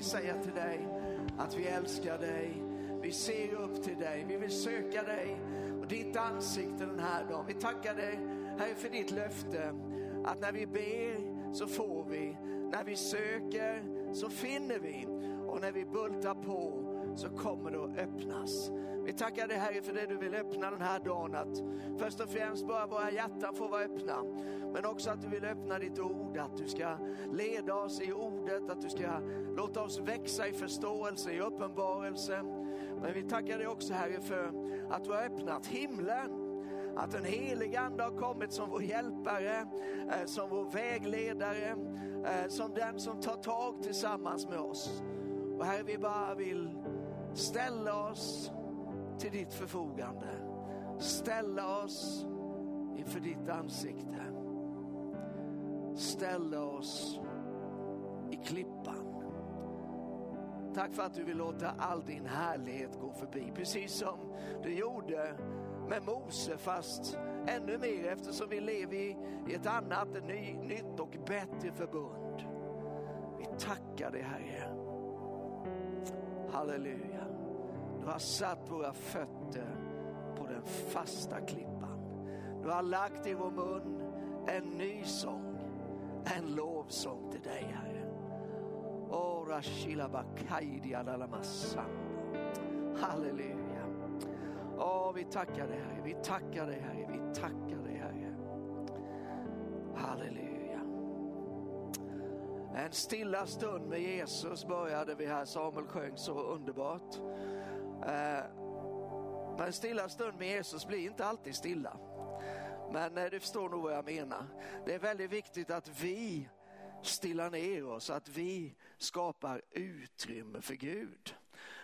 vi säga till dig att vi älskar dig. Vi ser upp till dig, vi vill söka dig. Och ditt ansikte den här dagen. Vi tackar dig Herre för ditt löfte. Att när vi ber så får vi, när vi söker så finner vi. Och när vi bultar på så kommer det att öppnas. Vi tackar dig Herre för det du vill öppna den här dagen. Att först och främst bara våra hjärtan får vara öppna. Men också att du vill öppna ditt ord, att du ska leda oss i ordet, att du ska låta oss växa i förståelse, i uppenbarelse. Men vi tackar dig också Herre för att du har öppnat himlen att den helige Ande har kommit som vår hjälpare, eh, som vår vägledare, eh, som den som tar tag tillsammans med oss. Och Herre, vi bara vill ställa oss till ditt förfogande. Ställa oss inför ditt ansikte. Ställa oss i klippan. Tack för att du vill låta all din härlighet gå förbi, precis som du gjorde med Mose, fast ännu mer eftersom vi lever i, ett annat, ett ny, nytt och bättre förbund. Vi tackar dig Herre. Halleluja. Du har satt våra fötter på den fasta klippan. Du har lagt i vår mun en ny sång, en lovsång till dig Herre. Ora shilabakaidi dalamassando. Halleluja. Åh, vi tackar dig Herre, vi tackar dig Herre, vi tackar dig Herre. Halleluja. En stilla stund med Jesus började vi här, Samuel sjöng så underbart. Eh, men en stilla stund med Jesus blir inte alltid stilla. Men eh, du förstår nog vad jag menar. Det är väldigt viktigt att vi stillar ner oss, att vi skapar utrymme för Gud.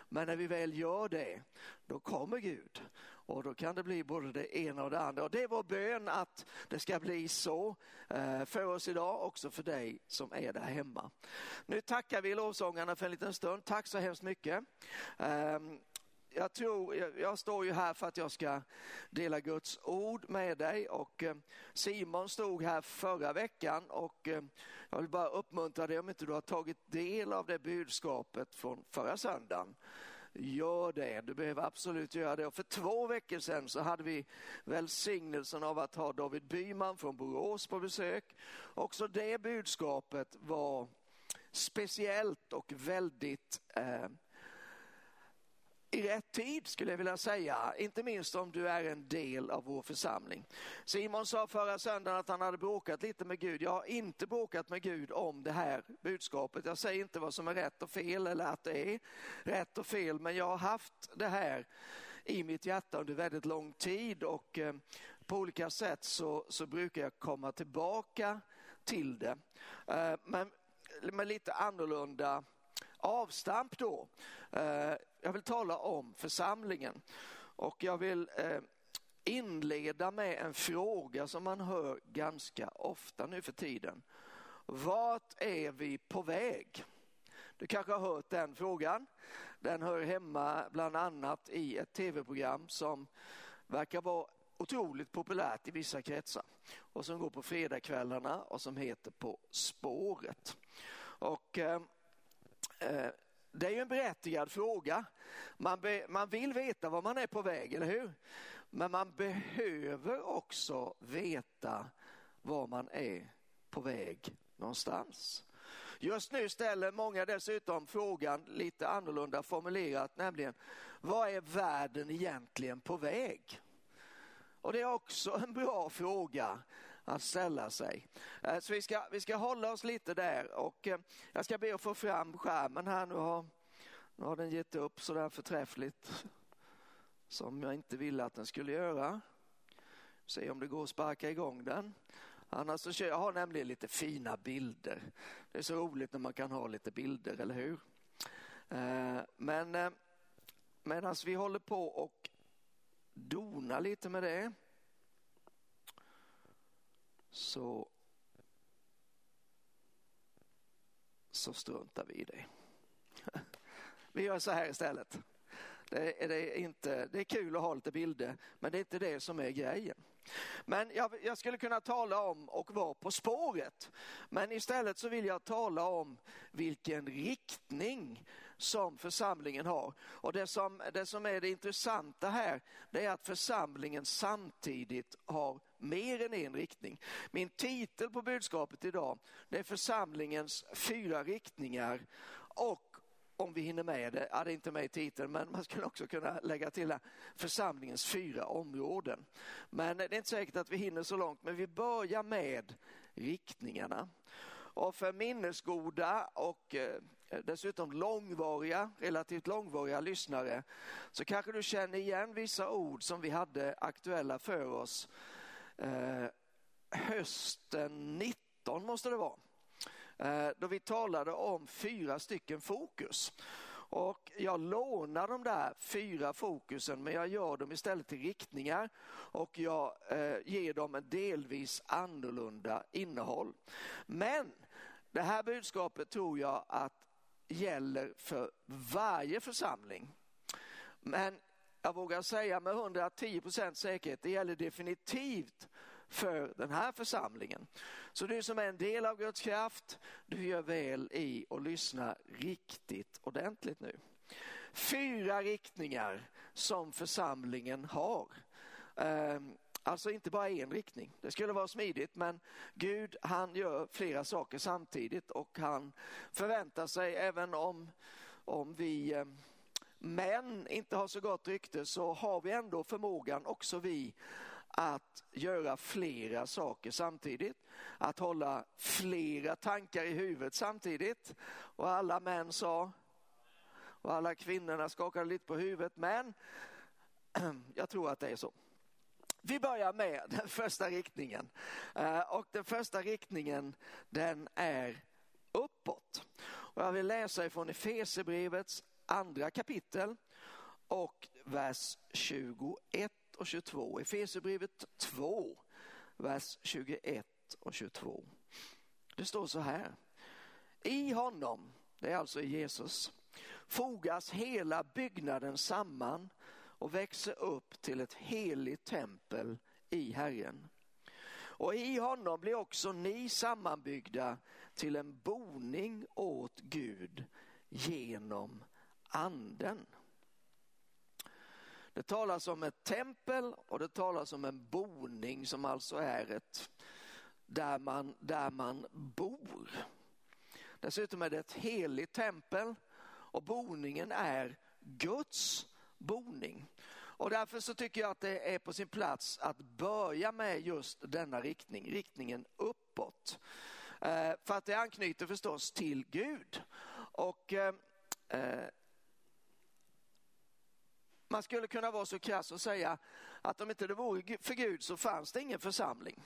Men när vi väl gör det, då kommer Gud. Och då kan det bli både det ena och det andra. Och det är vår bön att det ska bli så eh, för oss idag, också för dig som är där hemma. Nu tackar vi lovsångarna för en liten stund. Tack så hemskt mycket. Ehm, jag, tror, jag står ju här för att jag ska dela Guds ord med dig och eh, Simon stod här förra veckan och eh, jag vill bara uppmuntra dig om inte du har tagit del av det budskapet från förra söndagen. Gör det, du behöver absolut göra det. Och för två veckor sedan så hade vi välsignelsen av att ha David Byman från Borås på besök. Också det budskapet var speciellt och väldigt eh, i rätt tid skulle jag vilja säga, inte minst om du är en del av vår församling. Simon sa förra söndagen att han hade bråkat lite med Gud. Jag har inte bråkat med Gud om det här budskapet. Jag säger inte vad som är rätt och fel eller att det är rätt och fel, men jag har haft det här i mitt hjärta under väldigt lång tid och eh, på olika sätt så, så brukar jag komma tillbaka till det. Eh, men med lite annorlunda avstamp då. Eh, jag vill tala om församlingen och jag vill eh, inleda med en fråga som man hör ganska ofta nu för tiden. Vart är vi på väg? Du kanske har hört den frågan. Den hör hemma bland annat i ett tv-program som verkar vara otroligt populärt i vissa kretsar och som går på fredagskvällarna och som heter På spåret. Och eh Eh, det är ju en berättigad fråga. Man, be, man vill veta var man är på väg, eller hur? Men man behöver också veta var man är på väg någonstans. Just nu ställer många dessutom frågan lite annorlunda formulerat, nämligen vad är världen egentligen på väg? Och det är också en bra fråga att ställa sig. Eh, så vi ska, vi ska hålla oss lite där och eh, jag ska be att få fram skärmen här. Nu har, nu har den gett upp så där förträffligt som jag inte ville att den skulle göra. Se om det går att sparka igång den. Annars så kör jag har nämligen lite fina bilder. Det är så roligt när man kan ha lite bilder, eller hur? Eh, men medan vi håller på och donar lite med det så, så struntar vi i det. Vi gör så här istället. Det är, det, inte, det är kul att ha lite bilder, men det är inte det som är grejen. Men jag, jag, skulle kunna tala om och vara på spåret. Men istället så vill jag tala om vilken riktning som församlingen har. Och det som, det som är det intressanta här, det är att församlingen samtidigt har mer än en riktning. Min titel på budskapet idag, det är församlingens fyra riktningar och om vi hinner med det, ja, det är inte med i titeln, men man skulle också kunna lägga till här, församlingens fyra områden. Men det är inte säkert att vi hinner så långt, men vi börjar med riktningarna. Och för minnesgoda och eh, Eh, dessutom långvariga, relativt långvariga lyssnare så kanske du känner igen vissa ord som vi hade aktuella för oss eh, hösten 19 måste det vara. Eh, då vi talade om fyra stycken fokus. Och jag lånar de där fyra fokusen men jag gör dem istället till riktningar och jag eh, ger dem en delvis annorlunda innehåll. Men det här budskapet tror jag att gäller för varje församling. Men jag vågar säga med 110 procents säkerhet, det gäller definitivt för den här församlingen. Så du som är en del av Guds kraft, du gör väl i att lyssna riktigt ordentligt nu. Fyra riktningar som församlingen har. Ehm, Alltså inte bara en riktning. Det skulle vara smidigt men Gud han gör flera saker samtidigt och han förväntar sig även om, om vi eh, män inte har så gott rykte så har vi ändå förmågan också vi att göra flera saker samtidigt, att hålla flera tankar i huvudet samtidigt. Och alla män sa, och alla kvinnorna skakade lite på huvudet, men jag tror att det är så. Vi börjar med den första riktningen. Eh, och den första riktningen den är uppåt. Och jag vill läsa ifrån Efesierbrevets andra kapitel och vers 21 och 22. Efesierbrevet 2, vers 21 och 22. Det står så här. I honom, det är alltså Jesus, fogas hela byggnaden samman och växer upp till ett heligt tempel i Herren. Och i honom blir också ni sammanbyggda till en boning åt Gud genom anden. Det talas om ett tempel och det talas om en boning som alltså är ett där man, där man bor. Dessutom är det ett heligt tempel och boningen är Guds boning. Och därför så tycker jag att det är på sin plats att börja med just denna riktning, riktningen uppåt. Eh, för att det anknyter förstås till Gud. Och eh, eh man skulle kunna vara så krass och säga att om inte det vore för Gud så fanns det ingen församling.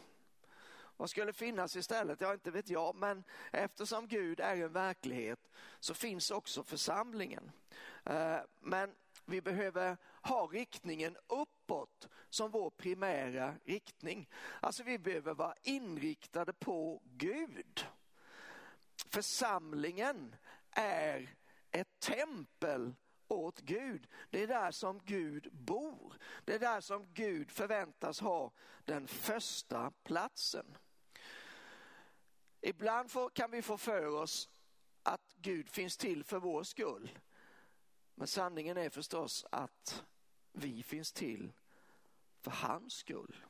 Vad skulle finnas istället? Ja, inte vet jag, men eftersom Gud är en verklighet så finns också församlingen. Eh, men vi behöver ha riktningen uppåt som vår primära riktning. Alltså vi behöver vara inriktade på Gud. Församlingen är ett tempel åt Gud. Det är där som Gud bor. Det är där som Gud förväntas ha den första platsen. Ibland får, kan vi få för oss att Gud finns till för vår skull. Men sanningen är förstås att vi finns till för hans skull.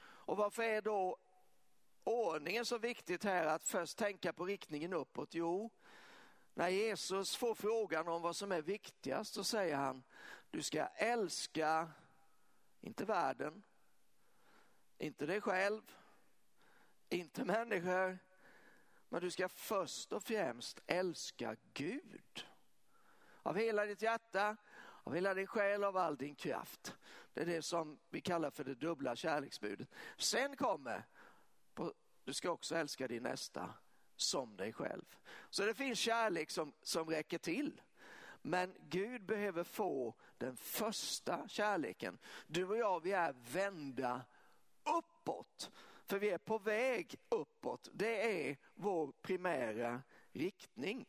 Och varför är då ordningen så viktigt här att först tänka på riktningen uppåt? Jo, när Jesus får frågan om vad som är viktigast så säger han, du ska älska, inte världen, inte dig själv, inte människor, men du ska först och främst älska Gud. Av hela ditt hjärta, av hela din själ, av all din kraft. Det är det som vi kallar för det dubbla kärleksbudet. Sen kommer, på, du ska också älska din nästa som dig själv. Så det finns kärlek som, som räcker till. Men Gud behöver få den första kärleken. Du och jag, vi är vända uppåt. För vi är på väg uppåt. Det är vår primära riktning.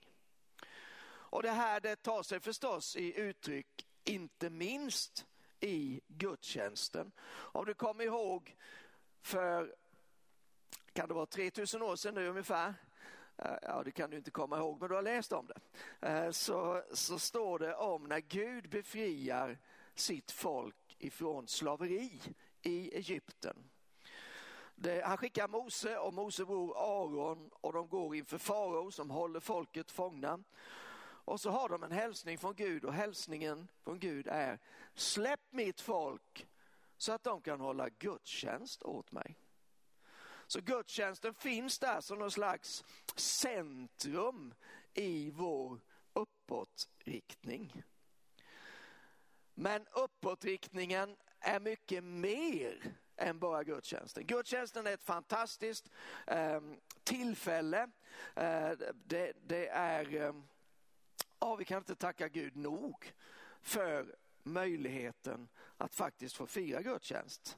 Och det här det tar sig förstås i uttryck, inte minst i gudstjänsten. Om du kommer ihåg för, kan det vara 3000 år sedan nu ungefär, eh, ja det kan du inte komma ihåg men du har läst om det, eh, så, så står det om när Gud befriar sitt folk ifrån slaveri i Egypten. Det, han skickar Mose och Mose bror Aron och de går inför farao som håller folket fångna. Och så har de en hälsning från Gud och hälsningen från Gud är släpp mitt folk så att de kan hålla gudstjänst åt mig. Så gudstjänsten finns där som någon slags centrum i vår uppåtriktning. Men uppåtriktningen är mycket mer än bara gudstjänsten. Gudstjänsten är ett fantastiskt eh, tillfälle. Eh, det, det, är, eh, ja, vi kan inte tacka Gud nog för möjligheten att faktiskt få fira gudstjänst.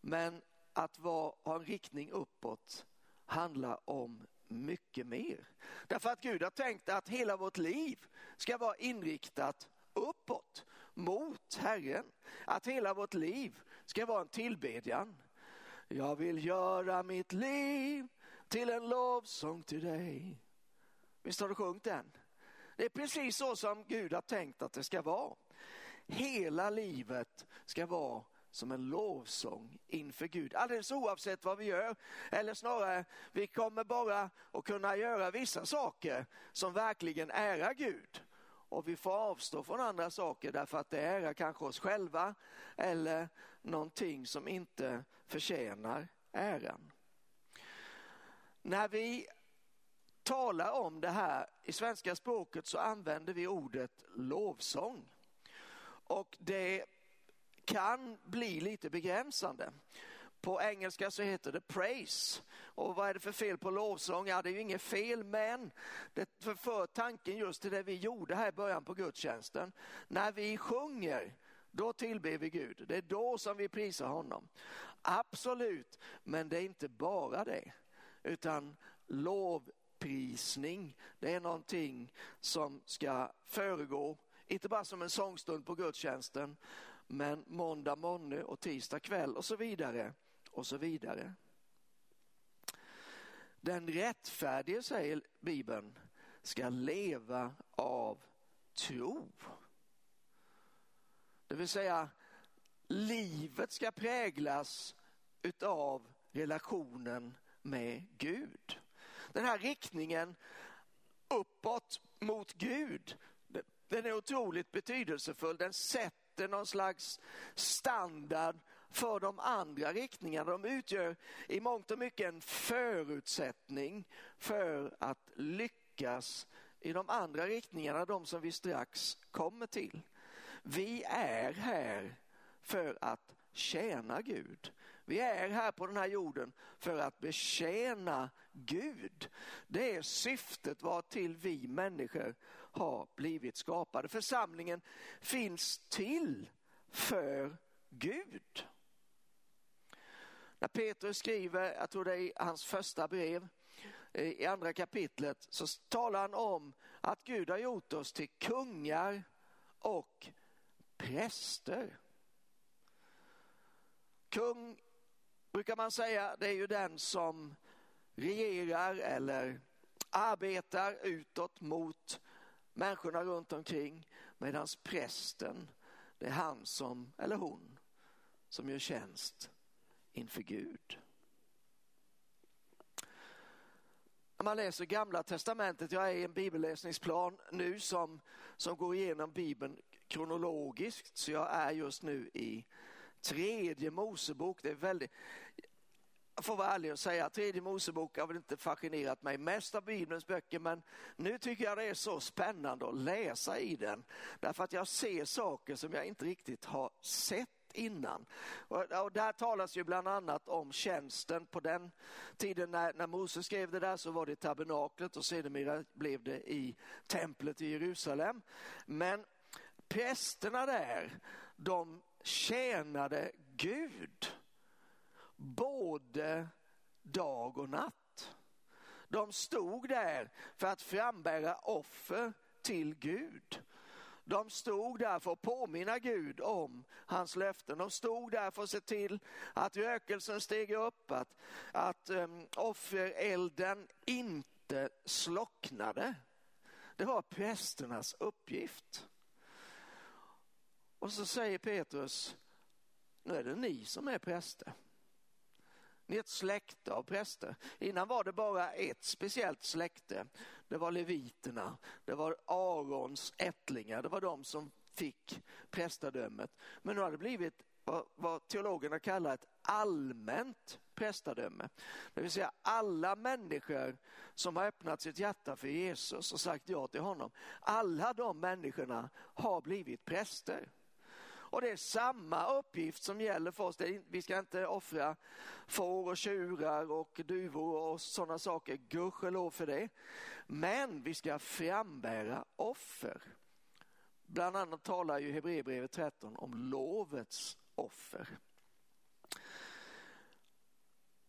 Men att vara, ha en riktning uppåt handlar om mycket mer. Därför att Gud har tänkt att hela vårt liv ska vara inriktat uppåt mot Herren. Att hela vårt liv ska vara en tillbedjan. Jag vill göra mitt liv till en lovsång till dig. Visst har du sjungit den? Det är precis så som Gud har tänkt att det ska vara. Hela livet ska vara som en lovsång inför Gud. Alldeles oavsett vad vi gör. Eller snarare, vi kommer bara att kunna göra vissa saker som verkligen ärar Gud och vi får avstå från andra saker därför att det ärar kanske oss själva eller någonting som inte förtjänar äran. När vi talar om det här i svenska språket så använder vi ordet lovsång. Och det kan bli lite begränsande. På engelska så heter det praise. Och vad är det för fel på lovsång? Ja, det är ju inget fel, men det förför tanken just till det vi gjorde här i början på gudstjänsten. När vi sjunger, då tillber vi Gud. Det är då som vi prisar honom. Absolut, men det är inte bara det, utan lov lovprisning, det är någonting som ska föregå, inte bara som en sångstund på gudstjänsten, men måndag morgon och tisdag kväll och så vidare och så vidare. Den rättfärdige, säger Bibeln, ska leva av tro. Det vill säga, livet ska präglas utav relationen med Gud. Den här riktningen uppåt mot Gud, den är otroligt betydelsefull. Den sätter någon slags standard för de andra riktningarna. De utgör i mångt och mycket en förutsättning för att lyckas i de andra riktningarna, de som vi strax kommer till. Vi är här för att tjäna Gud. Vi är här på den här jorden för att betjäna Gud. Det är syftet var till vi människor har blivit skapade. Församlingen finns till för Gud. När Petrus skriver, jag tror det är i hans första brev, eh, i andra kapitlet, så talar han om att Gud har gjort oss till kungar och präster. Kung brukar man säga, det är ju den som regerar eller arbetar utåt mot människorna runt omkring. Medan prästen, det är han som, eller hon, som gör tjänst inför Gud. När man läser gamla testamentet, jag är i en bibelläsningsplan nu som, som går igenom bibeln kronologiskt, så jag är just nu i tredje Mosebok. Det är väldigt, får vara ärlig och säga att tredje Mosebok har väl inte fascinerat mig mest av Bibelns böcker, men nu tycker jag det är så spännande att läsa i den. Därför att jag ser saker som jag inte riktigt har sett innan. Och, där talas ju bland annat om tjänsten. På den tiden när, när Moses skrev det där så var det i tabernaklet och sedermera blev det i templet i Jerusalem. Men prästerna där, de tjänade Gud både dag och natt. De stod där för att frambära offer till Gud. De stod där för att påminna Gud om hans löften. De stod där för att se till att rökelsen steg upp, att, att um, offerelden inte slocknade. Det var prästernas uppgift. Och så säger Petrus, nu är det ni som är präster. Ni är ett släkte av präster. Innan var det bara ett speciellt släkte. Det var leviterna, det var Arons ättlingar, det var de som fick prästadömet. Men nu har det blivit vad, vad teologerna kallar ett allmänt prästadöme. Det vill säga alla människor som har öppnat sitt hjärta för Jesus och sagt ja till honom. Alla de människorna har blivit präster. Och det är samma uppgift som gäller för oss. Vi ska inte offra får och tjurar och duvor och sådana saker, gudskelov för det. Men vi ska frambära offer. Bland annat talar ju Hebreerbrevet 13 om lovets offer.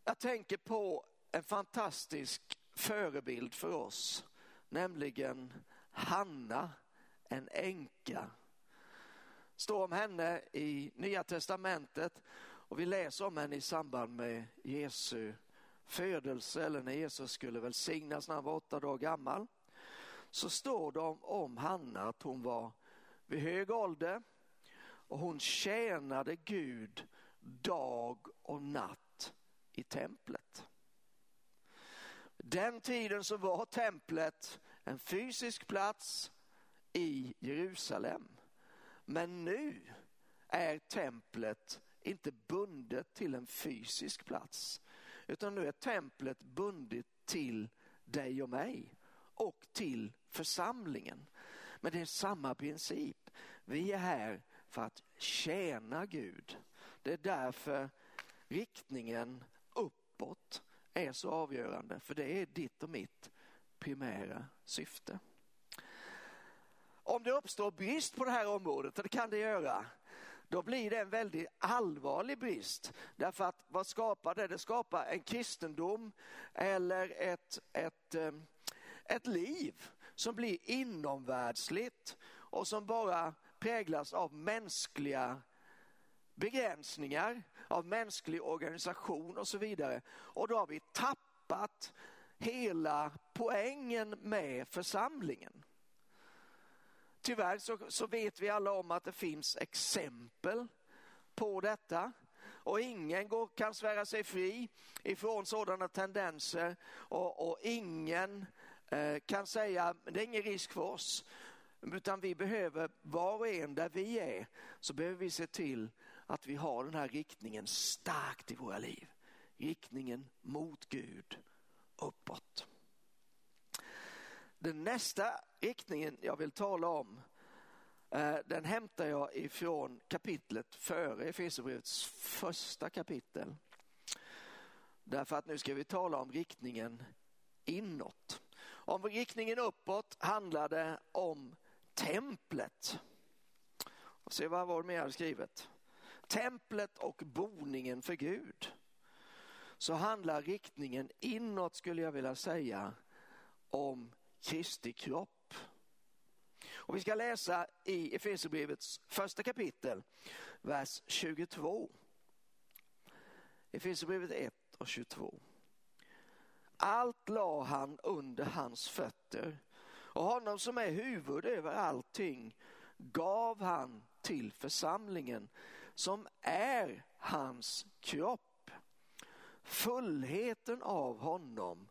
Jag tänker på en fantastisk förebild för oss, nämligen Hanna, en änka står om henne i Nya Testamentet och vi läser om henne i samband med Jesu födelse eller när Jesus skulle välsignas när han var åtta dagar gammal. Så står det om Hanna att hon var vid hög ålder och hon tjänade Gud dag och natt i templet. Den tiden så var templet en fysisk plats i Jerusalem. Men nu är templet inte bundet till en fysisk plats, utan nu är templet bundet till dig och mig och till församlingen. Men det är samma princip. Vi är här för att tjäna Gud. Det är därför riktningen uppåt är så avgörande, för det är ditt och mitt primära syfte. Om det uppstår brist på det här området, och det kan det göra, då blir det en väldigt allvarlig brist. Därför att vad skapar det? Det skapar en kristendom eller ett, ett, eh, ett liv som blir inomvärldsligt och som bara präglas av mänskliga begränsningar, av mänsklig organisation och så vidare. Och då har vi tappat hela poängen med församlingen. Tyvärr så, så vet vi alla om att det finns exempel på detta och ingen går, kan svära sig fri ifrån sådana tendenser och, och ingen eh, kan säga det är ingen risk för oss. Utan vi behöver, var och en där vi är, så behöver vi se till att vi har den här riktningen starkt i våra liv. Riktningen mot Gud, uppåt. Den nästa riktningen jag vill tala om eh, den hämtar jag ifrån kapitlet före Efesierbrevets första kapitel. Därför att nu ska vi tala om riktningen inåt. Om riktningen uppåt handlar det om templet. Och se vad var det mer skrivet. Templet och boningen för Gud. Så handlar riktningen inåt skulle jag vilja säga om Kristi kropp. Och vi ska läsa i Efesierbrevets första kapitel, vers 22. Efesierbrevet 1 och 22. Allt la han under hans fötter och honom som är huvud över allting gav han till församlingen som är hans kropp. Fullheten av honom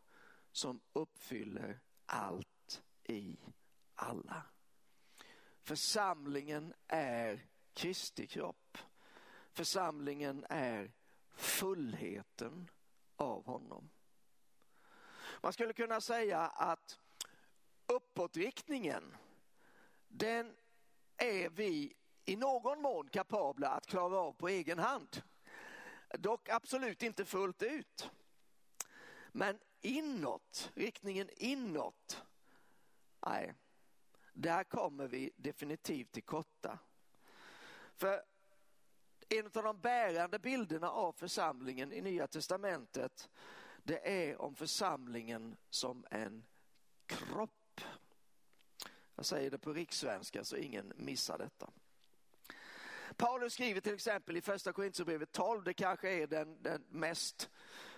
som uppfyller allt i alla. Församlingen är Kristi kropp. Församlingen är fullheten av honom. Man skulle kunna säga att uppåtriktningen, den är vi i någon mån kapabla att klara av på egen hand. Dock absolut inte fullt ut. Men inåt, riktningen inåt, nej, där kommer vi definitivt till korta. För en av de bärande bilderna av församlingen i Nya Testamentet, det är om församlingen som en kropp. Jag säger det på rikssvenska så ingen missar detta. Paulus skriver till exempel i första Korinthierbrevet 12, det kanske är den, den mest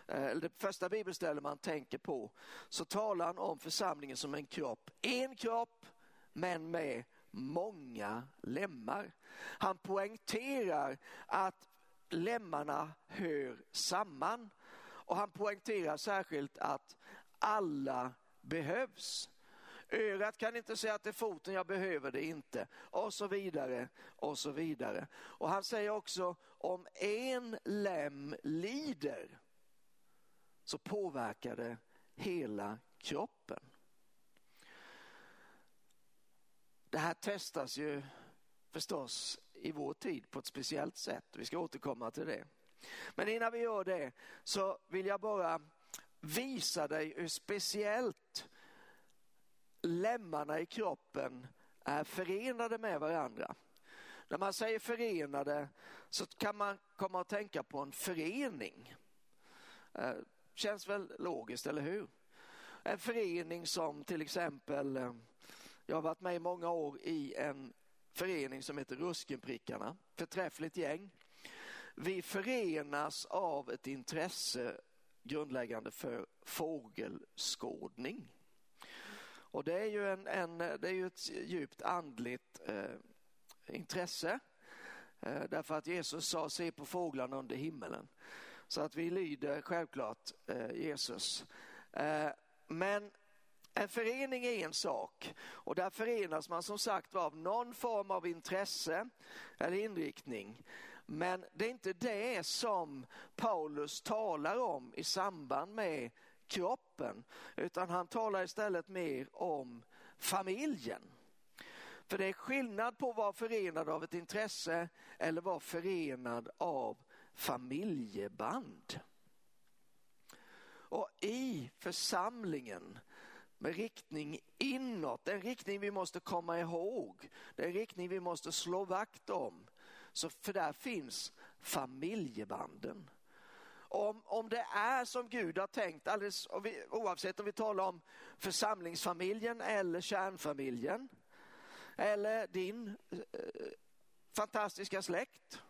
Eh, det första bibelstället man tänker på, så talar han om församlingen som en kropp. En kropp, men med många lemmar. Han poängterar att lemmarna hör samman och han poängterar särskilt att alla behövs. Örat kan inte säga att det är foten, jag behöver det inte. Och så vidare och så vidare. Och han säger också om en lem lider så påverkar det hela kroppen. Det här testas ju förstås i vår tid på ett speciellt sätt. Vi ska återkomma till det. Men innan vi gör det så vill jag bara visa dig hur speciellt lemmarna i kroppen är förenade med varandra. När man säger förenade så kan man komma att tänka på en förening. Eh, Känns väl logiskt, eller hur? En förening som till exempel, eh, jag har varit med i många år i en förening som heter Ruskenprickarna, förträffligt gäng. Vi förenas av ett intresse grundläggande för fågelskådning. Och det är ju, en, en, det är ju ett djupt andligt eh, intresse. Eh, därför att Jesus sa se på fåglarna under himmelen. Så att vi lyder självklart eh, Jesus. Eh, men en förening är en sak och där förenas man som sagt av någon form av intresse eller inriktning. Men det är inte det som Paulus talar om i samband med kroppen, utan han talar istället mer om familjen. För det är skillnad på att vara förenad av ett intresse eller vara förenad av familjeband. Och i församlingen med riktning inåt, den riktning vi måste komma ihåg, den riktning vi måste slå vakt om. Så för där finns familjebanden. Om, om det är som Gud har tänkt, alldeles, oavsett om vi talar om församlingsfamiljen eller kärnfamiljen, eller din eh, fantastiska släkt,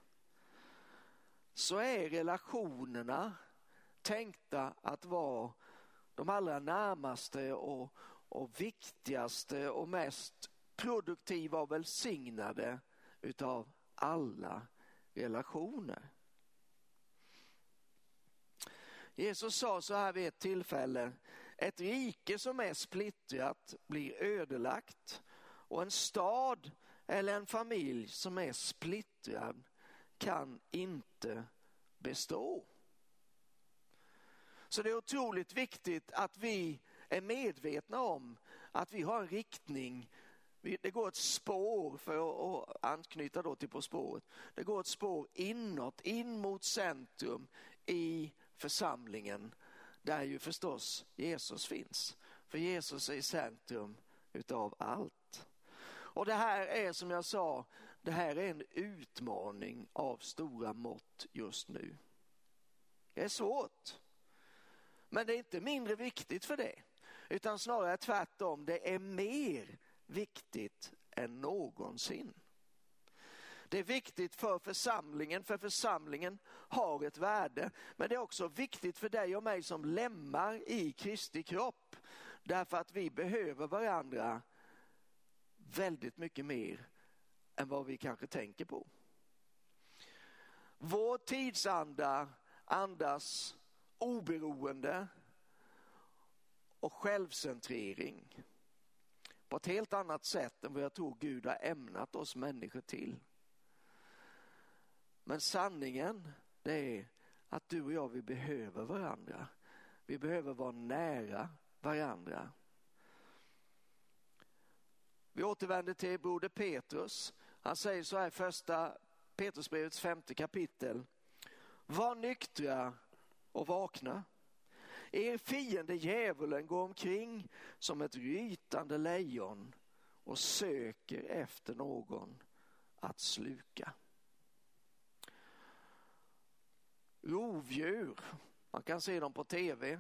så är relationerna tänkta att vara de allra närmaste och, och viktigaste och mest produktiva och välsignade utav alla relationer. Jesus sa så här vid ett tillfälle, ett rike som är splittrat blir ödelagt och en stad eller en familj som är splittrad kan inte bestå. Så det är otroligt viktigt att vi är medvetna om att vi har en riktning. Det går ett spår, för att anknyta då till På spåret, det går ett spår inåt, in mot centrum i församlingen där ju förstås Jesus finns. För Jesus är i centrum utav allt. Och det här är som jag sa, det här är en utmaning av stora mått just nu. Det är svårt. Men det är inte mindre viktigt för det, utan snarare tvärtom. Det är mer viktigt än någonsin. Det är viktigt för församlingen, för församlingen har ett värde. Men det är också viktigt för dig och mig som lemmar i Kristi kropp. Därför att vi behöver varandra väldigt mycket mer än vad vi kanske tänker på. Vår tidsanda andas oberoende och självcentrering på ett helt annat sätt än vad jag tror Gud har ämnat oss människor till. Men sanningen det är att du och jag vi behöver varandra. Vi behöver vara nära varandra. Vi återvänder till broder Petrus. Han säger så här i första Petrusbrevets femte kapitel. Var nyktra och vakna. Er fiende djävulen går omkring som ett rytande lejon och söker efter någon att sluka. Rovdjur, man kan se dem på tv.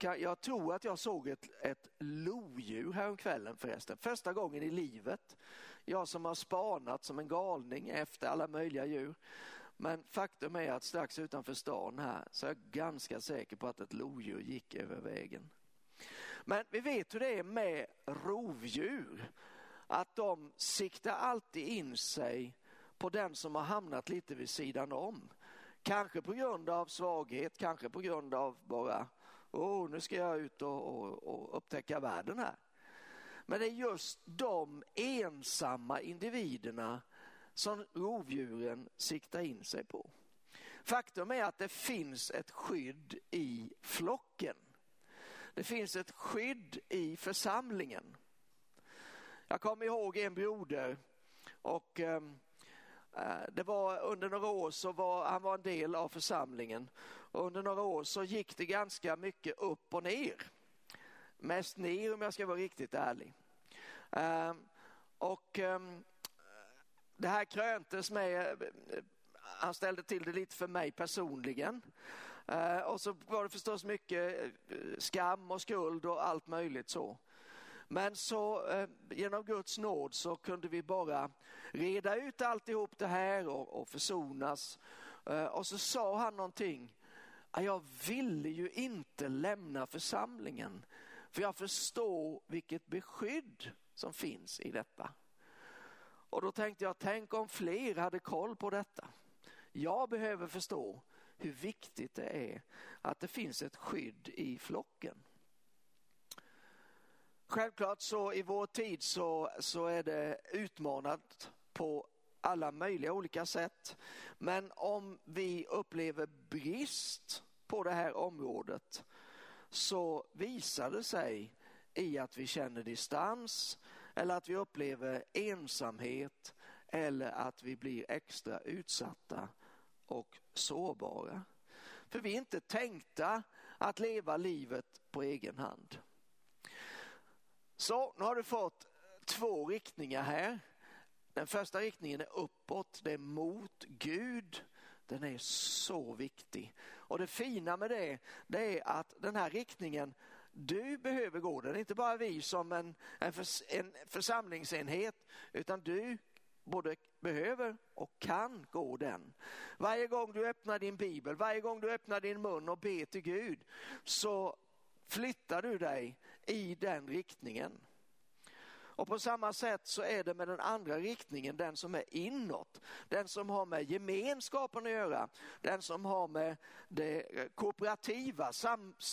jag tror att jag såg ett, ett lodjur häromkvällen förresten. Första gången i livet. Jag som har spanat som en galning efter alla möjliga djur. Men faktum är att strax utanför stan här så är jag ganska säker på att ett lodjur gick över vägen. Men vi vet hur det är med rovdjur. Att de siktar alltid in sig på den som har hamnat lite vid sidan om. Kanske på grund av svaghet, kanske på grund av bara, åh nu ska jag ut och, och, och upptäcka världen här. Men det är just de ensamma individerna som rovdjuren siktar in sig på. Faktum är att det finns ett skydd i flocken. Det finns ett skydd i församlingen. Jag kommer ihåg en broder och ehm, eh, det var under några år så var han var en del av församlingen. Och under några år så gick det ganska mycket upp och ner. Mest ner om jag ska vara riktigt ärlig. Ehm, och ehm, det här kröntes med, eh, han ställde till det lite för mig personligen. Ehm, och så var det förstås mycket eh, skam och skuld och allt möjligt så. Men så eh, genom Guds nåd så kunde vi bara reda ut alltihop det här och, och försonas. Och så sa han någonting. Jag ville ju inte lämna församlingen för jag förstår vilket beskydd som finns i detta. Och då tänkte jag, tänk om fler hade koll på detta. Jag behöver förstå hur viktigt det är att det finns ett skydd i flocken. Självklart så i vår tid så, så är det utmanat på alla möjliga olika sätt. Men om vi upplever brist på det här området så visar det sig i att vi känner distans, eller att vi upplever ensamhet eller att vi blir extra utsatta och sårbara. För vi är inte tänkta att leva livet på egen hand. Så nu har du fått två riktningar här. Den första riktningen är uppåt, det är mot Gud. Den är så viktig. Och det fina med det, det är att den här riktningen du behöver gå den, inte bara vi som en, en, förs, en församlingsenhet, utan du både behöver och kan gå den. Varje gång du öppnar din bibel, varje gång du öppnar din mun och ber till Gud så flyttar du dig i den riktningen. Och på samma sätt så är det med den andra riktningen, den som är inåt. Den som har med gemenskapen att göra, den som har med det kooperativa,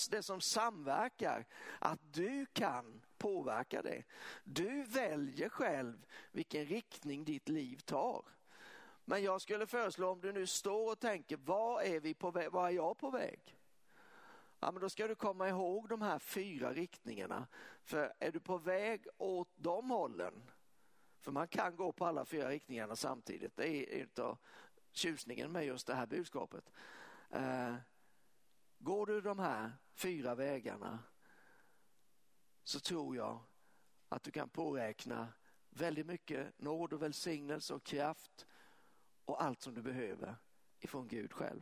det som samverkar. Att du kan påverka det. Du väljer själv vilken riktning ditt liv tar. Men jag skulle föreslå om du nu står och tänker, var är, vi på väg, var är jag på väg? Ja, men då ska du komma ihåg de här fyra riktningarna. För är du på väg åt de hållen, för man kan gå på alla fyra riktningarna samtidigt, det är utav tjusningen med just det här budskapet. Eh, går du de här fyra vägarna så tror jag att du kan påräkna väldigt mycket nåd och välsignelse och kraft och allt som du behöver ifrån Gud själv.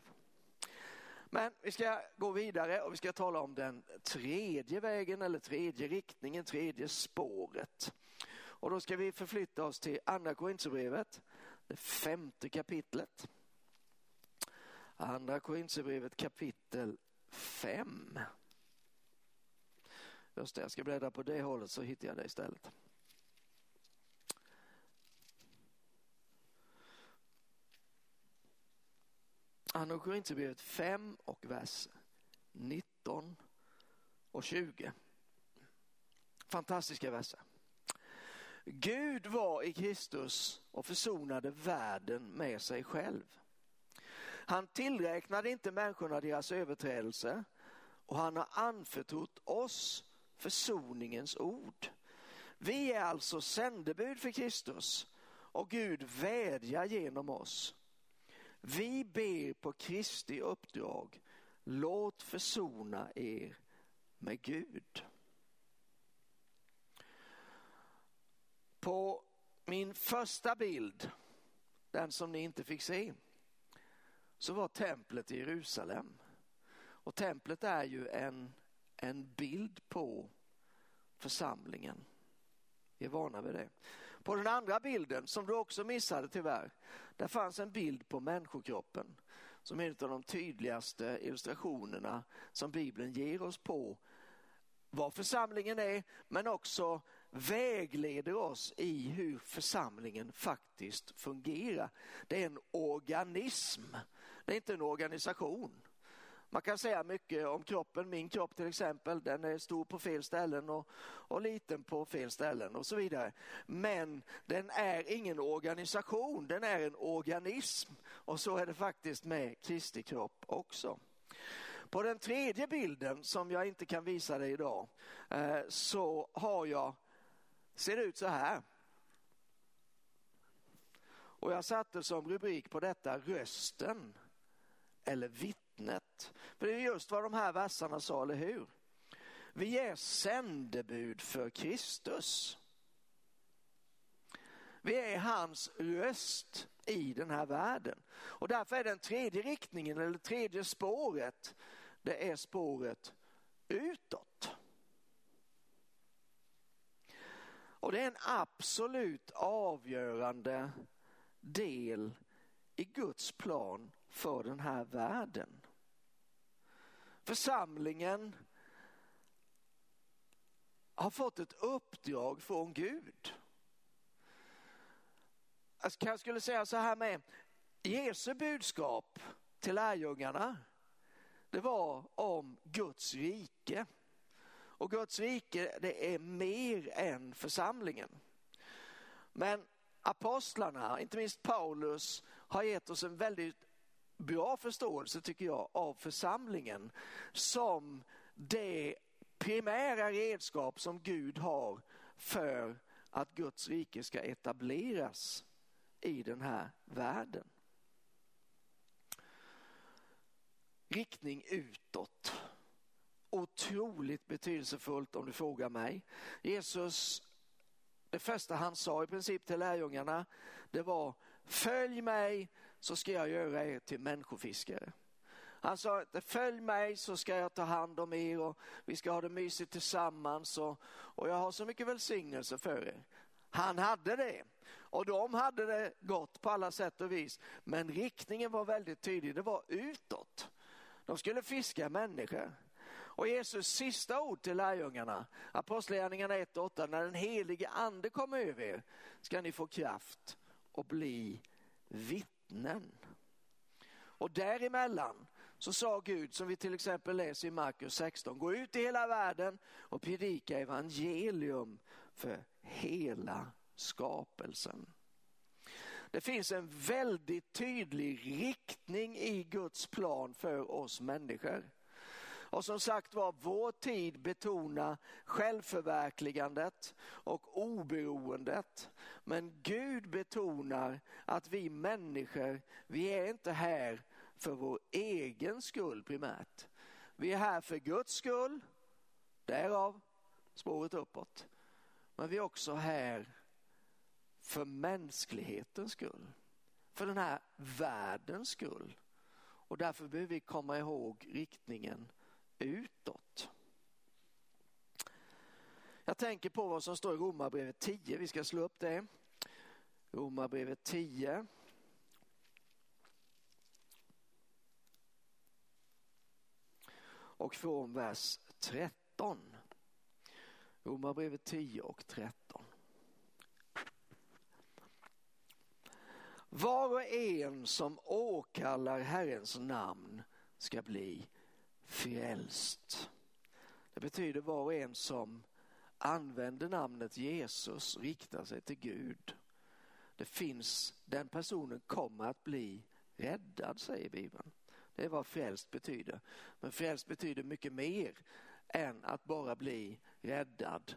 Men vi ska gå vidare och vi ska tala om den tredje vägen eller tredje riktningen, tredje spåret. Och då ska vi förflytta oss till andra Korinthierbrevet, det femte kapitlet. Andra Korinthierbrevet kapitel 5. Just det, jag ska bläddra på det hållet så hittar jag det istället. Andra Korinthierbrevet 5 och vers 19 och 20. Fantastiska verser. Gud var i Kristus och försonade världen med sig själv. Han tillräknade inte människorna deras överträdelser och han har anförtrott oss försoningens ord. Vi är alltså sändebud för Kristus och Gud vädjar genom oss. Vi ber på Kristi uppdrag, låt försona er med Gud. På min första bild, den som ni inte fick se, så var templet i Jerusalem. Och templet är ju en en bild på församlingen. Vi är vana vid det. På den andra bilden, som du också missade tyvärr, där fanns en bild på människokroppen som är en av de tydligaste illustrationerna som Bibeln ger oss på vad församlingen är, men också vägleder oss i hur församlingen faktiskt fungerar. Det är en organism, det är inte en organisation. Man kan säga mycket om kroppen, min kropp till exempel, den är stor på fel ställen och, och liten på fel ställen och så vidare. Men den är ingen organisation, den är en organism och så är det faktiskt med Kristi kropp också. På den tredje bilden som jag inte kan visa dig idag eh, så har jag, ser det ut så här. Och jag satte som rubrik på detta rösten eller vittnet. För det är just vad de här verserna sa, eller hur? Vi är sändebud för Kristus. Vi är hans röst i den här världen. Och därför är den tredje riktningen, eller tredje spåret, det är spåret utåt. Och det är en absolut avgörande del i Guds plan för den här världen. Församlingen har fått ett uppdrag från Gud. Alltså, jag kanske skulle säga så här med Jesu budskap till lärjungarna det var om Guds rike. Och Guds rike det är mer än församlingen. Men apostlarna, inte minst Paulus, har gett oss en väldigt bra förståelse tycker jag av församlingen som det primära redskap som Gud har för att Guds rike ska etableras i den här världen. riktning utåt. Otroligt betydelsefullt om du frågar mig. Jesus, det första han sa i princip till lärjungarna, det var följ mig så ska jag göra er till människofiskare. Han sa inte följ mig så ska jag ta hand om er och vi ska ha det mysigt tillsammans och, och jag har så mycket välsignelse för er. Han hade det och de hade det gott på alla sätt och vis. Men riktningen var väldigt tydlig, det var utåt. De skulle fiska människor. Och Jesus sista ord till lärjungarna, Apostlagärningarna 1 och 8, när den helige ande kommer över er ska ni få kraft och bli vittnen. Och däremellan så sa Gud, som vi till exempel läser i Markus 16, gå ut i hela världen och predika evangelium för hela skapelsen. Det finns en väldigt tydlig riktning i Guds plan för oss människor. Och som sagt var, vår tid betonar självförverkligandet och oberoendet. Men Gud betonar att vi människor, vi är inte här för vår egen skull primärt. Vi är här för Guds skull, därav spåret uppåt. Men vi är också här för mänsklighetens skull. För den här världens skull. Och därför behöver vi komma ihåg riktningen utåt. Jag tänker på vad som står i Romarbrevet 10. Vi ska slå upp det. Romarbrevet 10. Och från vers 13. Romarbrevet 10 och 13. Var och en som åkallar Herrens namn ska bli frälst. Det betyder var och en som använder namnet Jesus riktar sig till Gud. Det finns, den personen kommer att bli räddad säger Bibeln. Det är vad frälst betyder. Men frälst betyder mycket mer än att bara bli räddad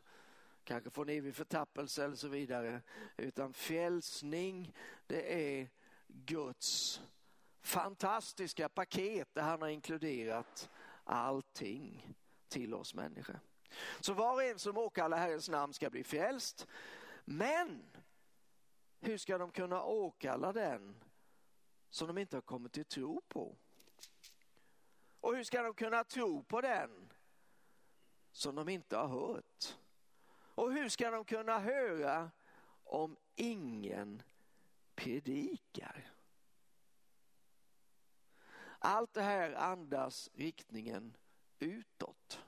kanske från evig förtappelse eller så vidare. Utan frälsning det är Guds fantastiska paket där han har inkluderat allting till oss människor. Så var och en som åkallar Herrens namn ska bli frälst. Men hur ska de kunna åkalla den som de inte har kommit till tro på? Och hur ska de kunna tro på den som de inte har hört. Och hur ska de kunna höra om ingen predikar? Allt det här andas riktningen utåt.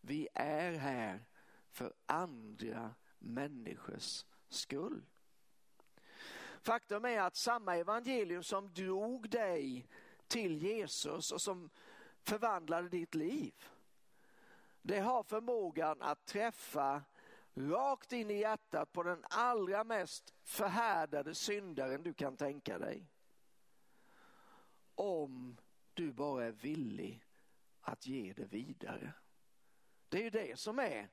Vi är här för andra människors skull. Faktum är att samma evangelium som drog dig till Jesus och som förvandlade ditt liv. Det har förmågan att träffa rakt in i hjärtat på den allra mest förhärdade syndaren du kan tänka dig. Om du bara är villig att ge det vidare. Det är ju det som är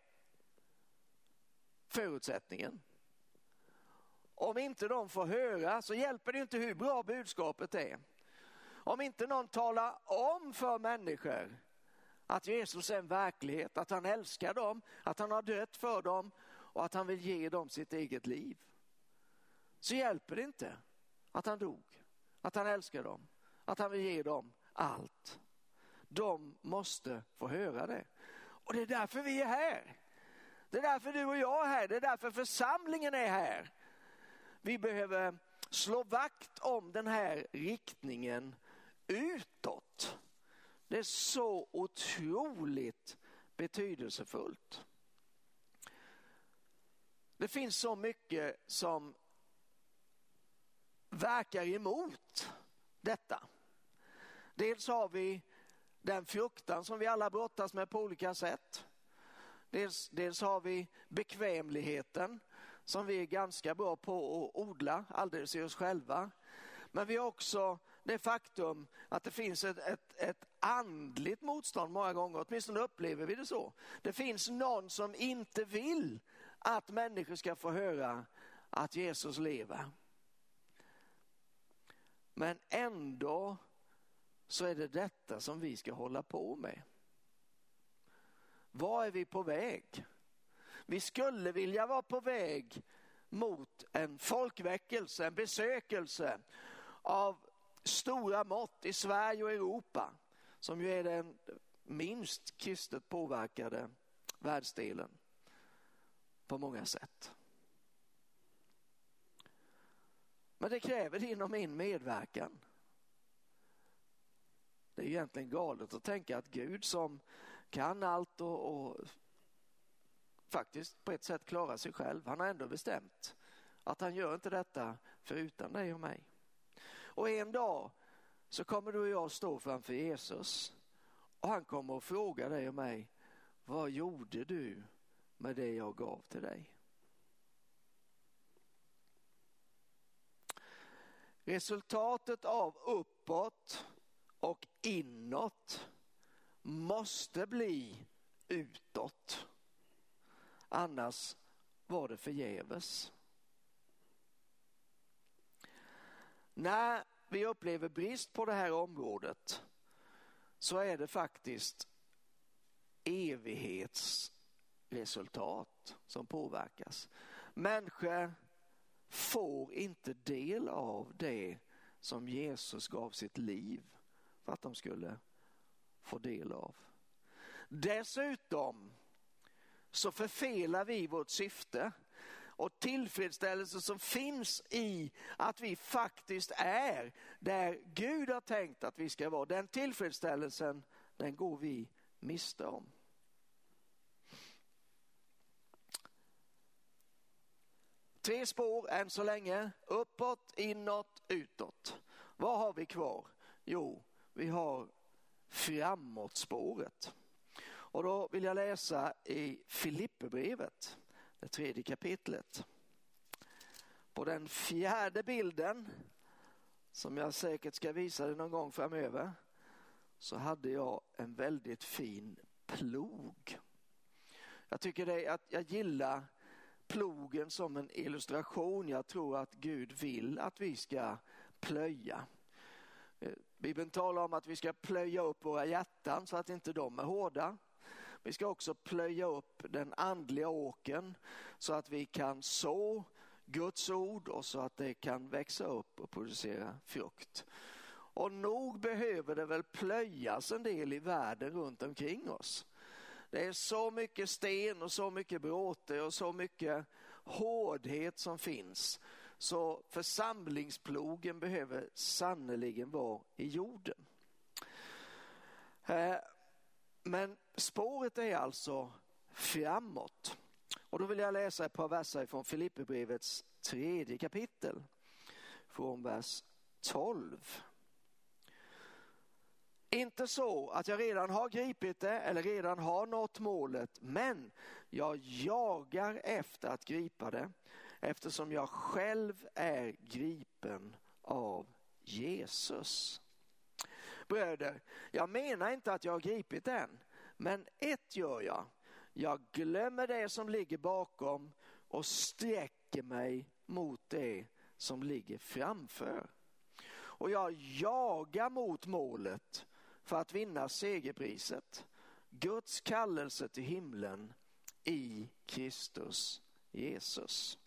förutsättningen. Om inte de får höra så hjälper det inte hur bra budskapet är. Om inte någon talar om för människor att Jesus är en verklighet, att han älskar dem, att han har dött för dem och att han vill ge dem sitt eget liv. Så hjälper det inte att han dog, att han älskar dem, att han vill ge dem allt. De måste få höra det. Och det är därför vi är här. Det är därför du och jag är här, det är därför församlingen är här. Vi behöver slå vakt om den här riktningen utåt. Det är så otroligt betydelsefullt. Det finns så mycket som verkar emot detta. Dels har vi den fruktan som vi alla brottas med på olika sätt. Dels, dels har vi bekvämligheten som vi är ganska bra på att odla alldeles i oss själva. Men vi har också det faktum att det finns ett, ett, ett andligt motstånd många gånger, åtminstone upplever vi det så. Det finns någon som inte vill att människor ska få höra att Jesus lever. Men ändå så är det detta som vi ska hålla på med. Var är vi på väg? Vi skulle vilja vara på väg mot en folkväckelse, en besökelse av stora mått i Sverige och Europa, som ju är den minst kristet påverkade världsdelen på många sätt. Men det kräver din och min medverkan. Det är egentligen galet att tänka att Gud som kan allt och, och faktiskt på ett sätt klarar sig själv, han har ändå bestämt att han gör inte detta förutan dig och mig. Och en dag så kommer du och jag stå framför Jesus och han kommer att fråga dig och mig, vad gjorde du med det jag gav till dig? Resultatet av uppåt och inåt måste bli utåt. Annars var det förgäves. När vi upplever brist på det här området så är det faktiskt evighetsresultat som påverkas. Människor får inte del av det som Jesus gav sitt liv för att de skulle få del av. Dessutom så förfelar vi vårt syfte och tillfredsställelse som finns i att vi faktiskt är där Gud har tänkt att vi ska vara. Den tillfredsställelsen, den går vi miste om. Tre spår än så länge, uppåt, inåt, utåt. Vad har vi kvar? Jo, vi har framåtspåret. Och då vill jag läsa i Filipperbrevet, det tredje kapitlet. På den fjärde bilden, som jag säkert ska visa dig någon gång framöver, så hade jag en väldigt fin plog. Jag tycker det att jag gillar plogen som en illustration. Jag tror att Gud vill att vi ska plöja. Bibeln talar om att vi ska plöja upp våra hjärtan så att inte de är hårda. Vi ska också plöja upp den andliga åken så att vi kan så Guds ord och så att det kan växa upp och producera frukt. Och nog behöver det väl plöjas en del i världen runt omkring oss. Det är så mycket sten och så mycket bråte och så mycket hårdhet som finns. Så församlingsplogen behöver sannoliken vara i jorden. Eh, men spåret är alltså framåt. Och då vill jag läsa ett par verser från Filipperbrevets tredje kapitel. Från vers 12. Inte så att jag redan har gripit det eller redan har nått målet, men jag jagar efter att gripa det eftersom jag själv är gripen av Jesus. Bröder, jag menar inte att jag har gripit den, men ett gör jag. Jag glömmer det som ligger bakom och sträcker mig mot det som ligger framför. Och jag jagar mot målet för att vinna segerpriset. Guds kallelse till himlen i Kristus Jesus.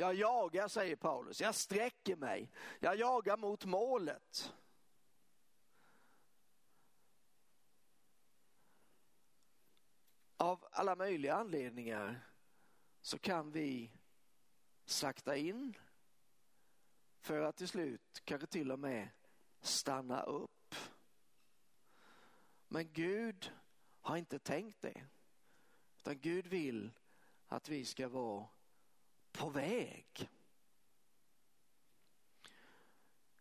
Jag jagar, säger Paulus. Jag sträcker mig. Jag jagar mot målet. Av alla möjliga anledningar så kan vi sakta in för att till slut kanske till och med stanna upp. Men Gud har inte tänkt det. Utan Gud vill att vi ska vara på väg.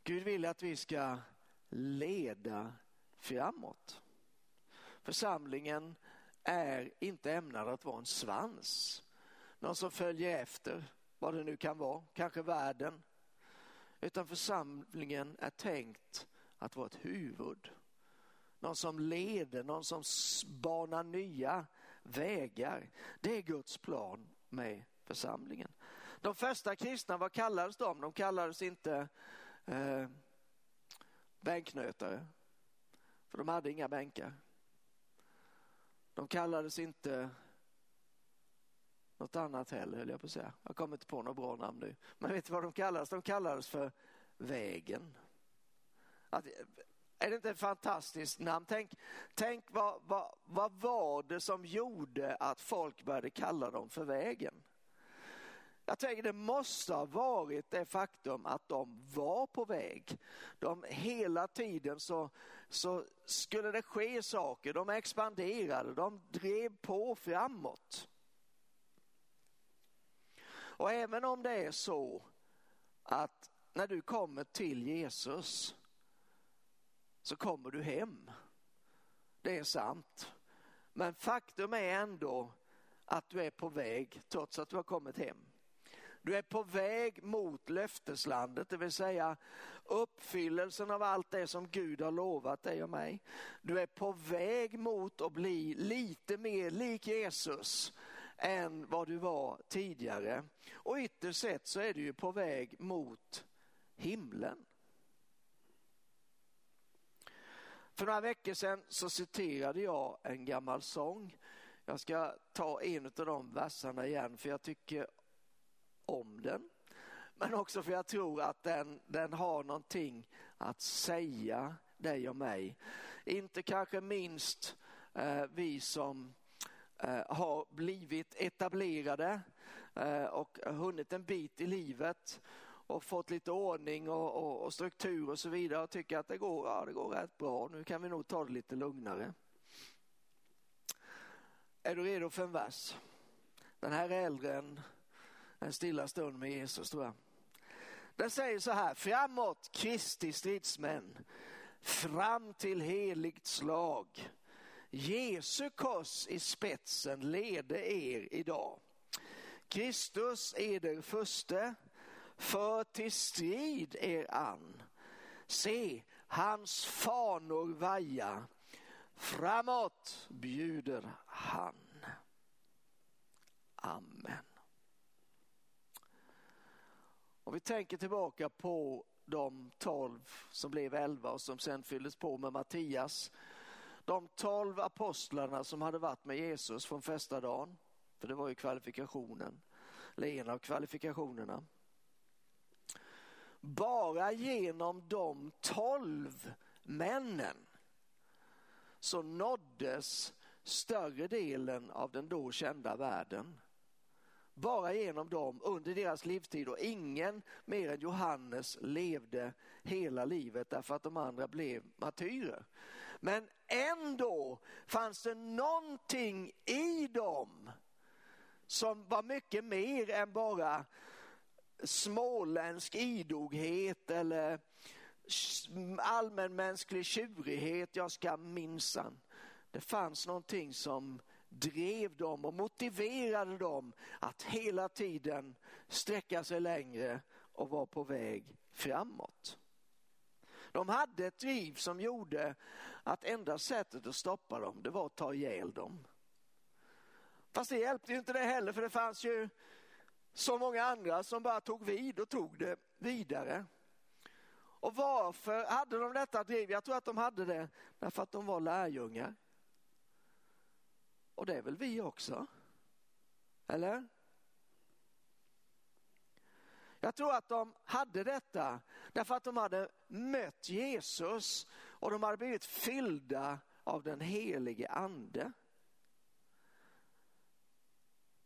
Gud vill att vi ska leda framåt. Församlingen är inte ämnad att vara en svans. Någon som följer efter, vad det nu kan vara, kanske världen. Utan församlingen är tänkt att vara ett huvud. Någon som leder, någon som banar nya vägar. Det är Guds plan med församlingen. De första kristna, vad kallades de? De kallades inte eh, bänknötare, för de hade inga bänkar. De kallades inte något annat heller, höll jag på att säga. Jag kommer inte på något bra namn nu. Men vet du vad de kallades? De kallades för vägen. Att, är det inte ett fantastiskt namn? Tänk, tänk vad, vad, vad var det som gjorde att folk började kalla dem för vägen? Jag tänker det måste ha varit det faktum att de var på väg. De hela tiden så, så skulle det ske saker, de expanderade, de drev på framåt. Och även om det är så att när du kommer till Jesus så kommer du hem. Det är sant. Men faktum är ändå att du är på väg trots att du har kommit hem. Du är på väg mot löfteslandet, det vill säga uppfyllelsen av allt det som Gud har lovat dig och mig. Du är på väg mot att bli lite mer lik Jesus än vad du var tidigare. Och ytterst sett så är du ju på väg mot himlen. För några veckor sedan så citerade jag en gammal sång. Jag ska ta en av de verserna igen för jag tycker om den. Men också för jag tror att den, den har någonting att säga dig och mig. Inte kanske minst eh, vi som eh, har blivit etablerade eh, och hunnit en bit i livet och fått lite ordning och, och, och, struktur och så vidare och tycker att det går, ja, det går rätt bra. Nu kan vi nog ta det lite lugnare. Är du redo för en vers? Den här är äldre än en stilla stund med Jesus tror jag. Den säger så här, framåt Kristi stridsmän, fram till heligt slag. Jesu kors i spetsen leder er idag. Kristus eder förste, för till strid er an. Se, hans fanor vaja, framåt bjuder han. Amen. Om vi tänker tillbaka på de tolv som blev elva och som sen fylldes på med Mattias. De tolv apostlarna som hade varit med Jesus från första dagen, för det var ju kvalifikationen, eller en av kvalifikationerna. Bara genom de tolv männen så nåddes större delen av den då kända världen. Bara genom dem under deras livstid och ingen mer än Johannes levde hela livet därför att de andra blev martyrer. Men ändå fanns det någonting i dem som var mycket mer än bara småländsk idoghet eller allmänmänsklig tjurighet. Jag ska minsann. Det fanns någonting som drev dem och motiverade dem att hela tiden sträcka sig längre och vara på väg framåt. De hade ett driv som gjorde att enda sättet att stoppa dem, det var att ta ihjäl dem. Fast det hjälpte ju inte det heller för det fanns ju så många andra som bara tog vid och tog det vidare. Och varför hade de detta driv? Jag tror att de hade det därför att de var lärjungar. Och det är väl vi också? Eller? Jag tror att de hade detta därför att de hade mött Jesus och de hade blivit fyllda av den helige ande.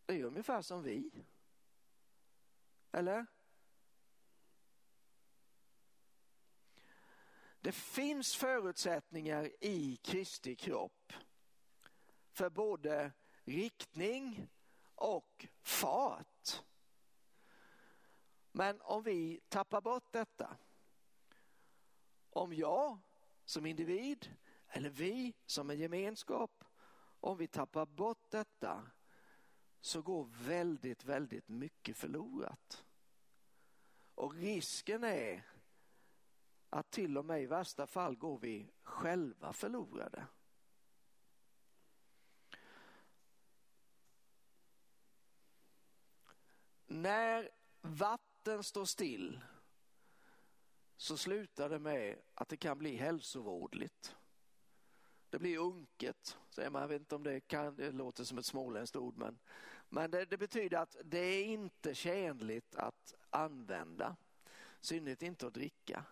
Det är ungefär som vi. Eller? Det finns förutsättningar i Kristi kropp för både riktning och fart. Men om vi tappar bort detta, om jag som individ eller vi som en gemenskap, om vi tappar bort detta så går väldigt, väldigt mycket förlorat. Och risken är att till och med i värsta fall går vi själva förlorade. När vatten står still så slutar det med att det kan bli hälsovådligt. Det blir unket, säger man. Jag vet inte om det kan, det låter som ett småländskt ord, men, men det, det betyder att det är inte tjänligt att använda, synnerhet inte att dricka.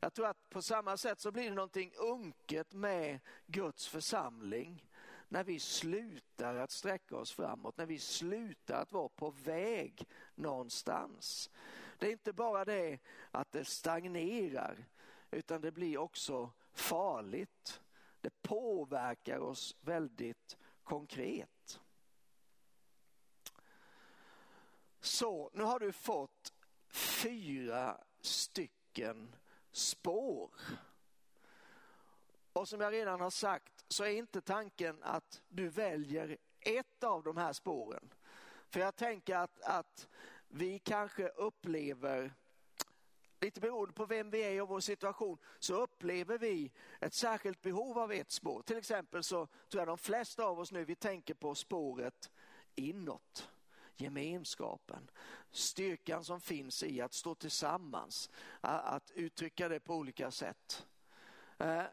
Jag tror att på samma sätt så blir det någonting unket med Guds församling när vi slutar att sträcka oss framåt, när vi slutar att vara på väg någonstans. Det är inte bara det att det stagnerar utan det blir också farligt. Det påverkar oss väldigt konkret. Så nu har du fått fyra stycken spår. Och som jag redan har sagt så är inte tanken att du väljer ett av de här spåren. För jag tänker att, att vi kanske upplever, lite beroende på vem vi är och vår situation, så upplever vi ett särskilt behov av ett spår. Till exempel så tror jag de flesta av oss nu, vi tänker på spåret inåt gemenskapen, styrkan som finns i att stå tillsammans, att uttrycka det på olika sätt. Eh,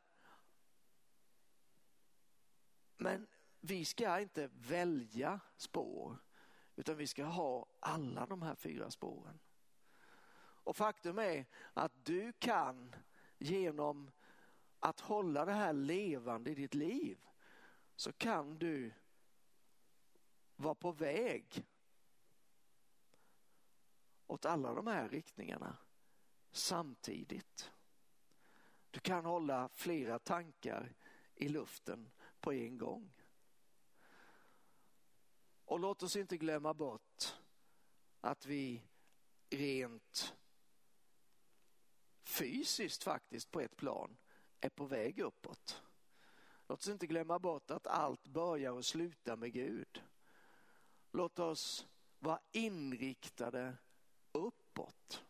men vi ska inte välja spår, utan vi ska ha alla de här fyra spåren. Och faktum är att du kan genom att hålla det här levande i ditt liv så kan du vara på väg åt alla de här riktningarna samtidigt. Du kan hålla flera tankar i luften på en gång. Och låt oss inte glömma bort att vi rent fysiskt faktiskt på ett plan är på väg uppåt. Låt oss inte glömma bort att allt börjar och slutar med Gud. Låt oss vara inriktade uppåt.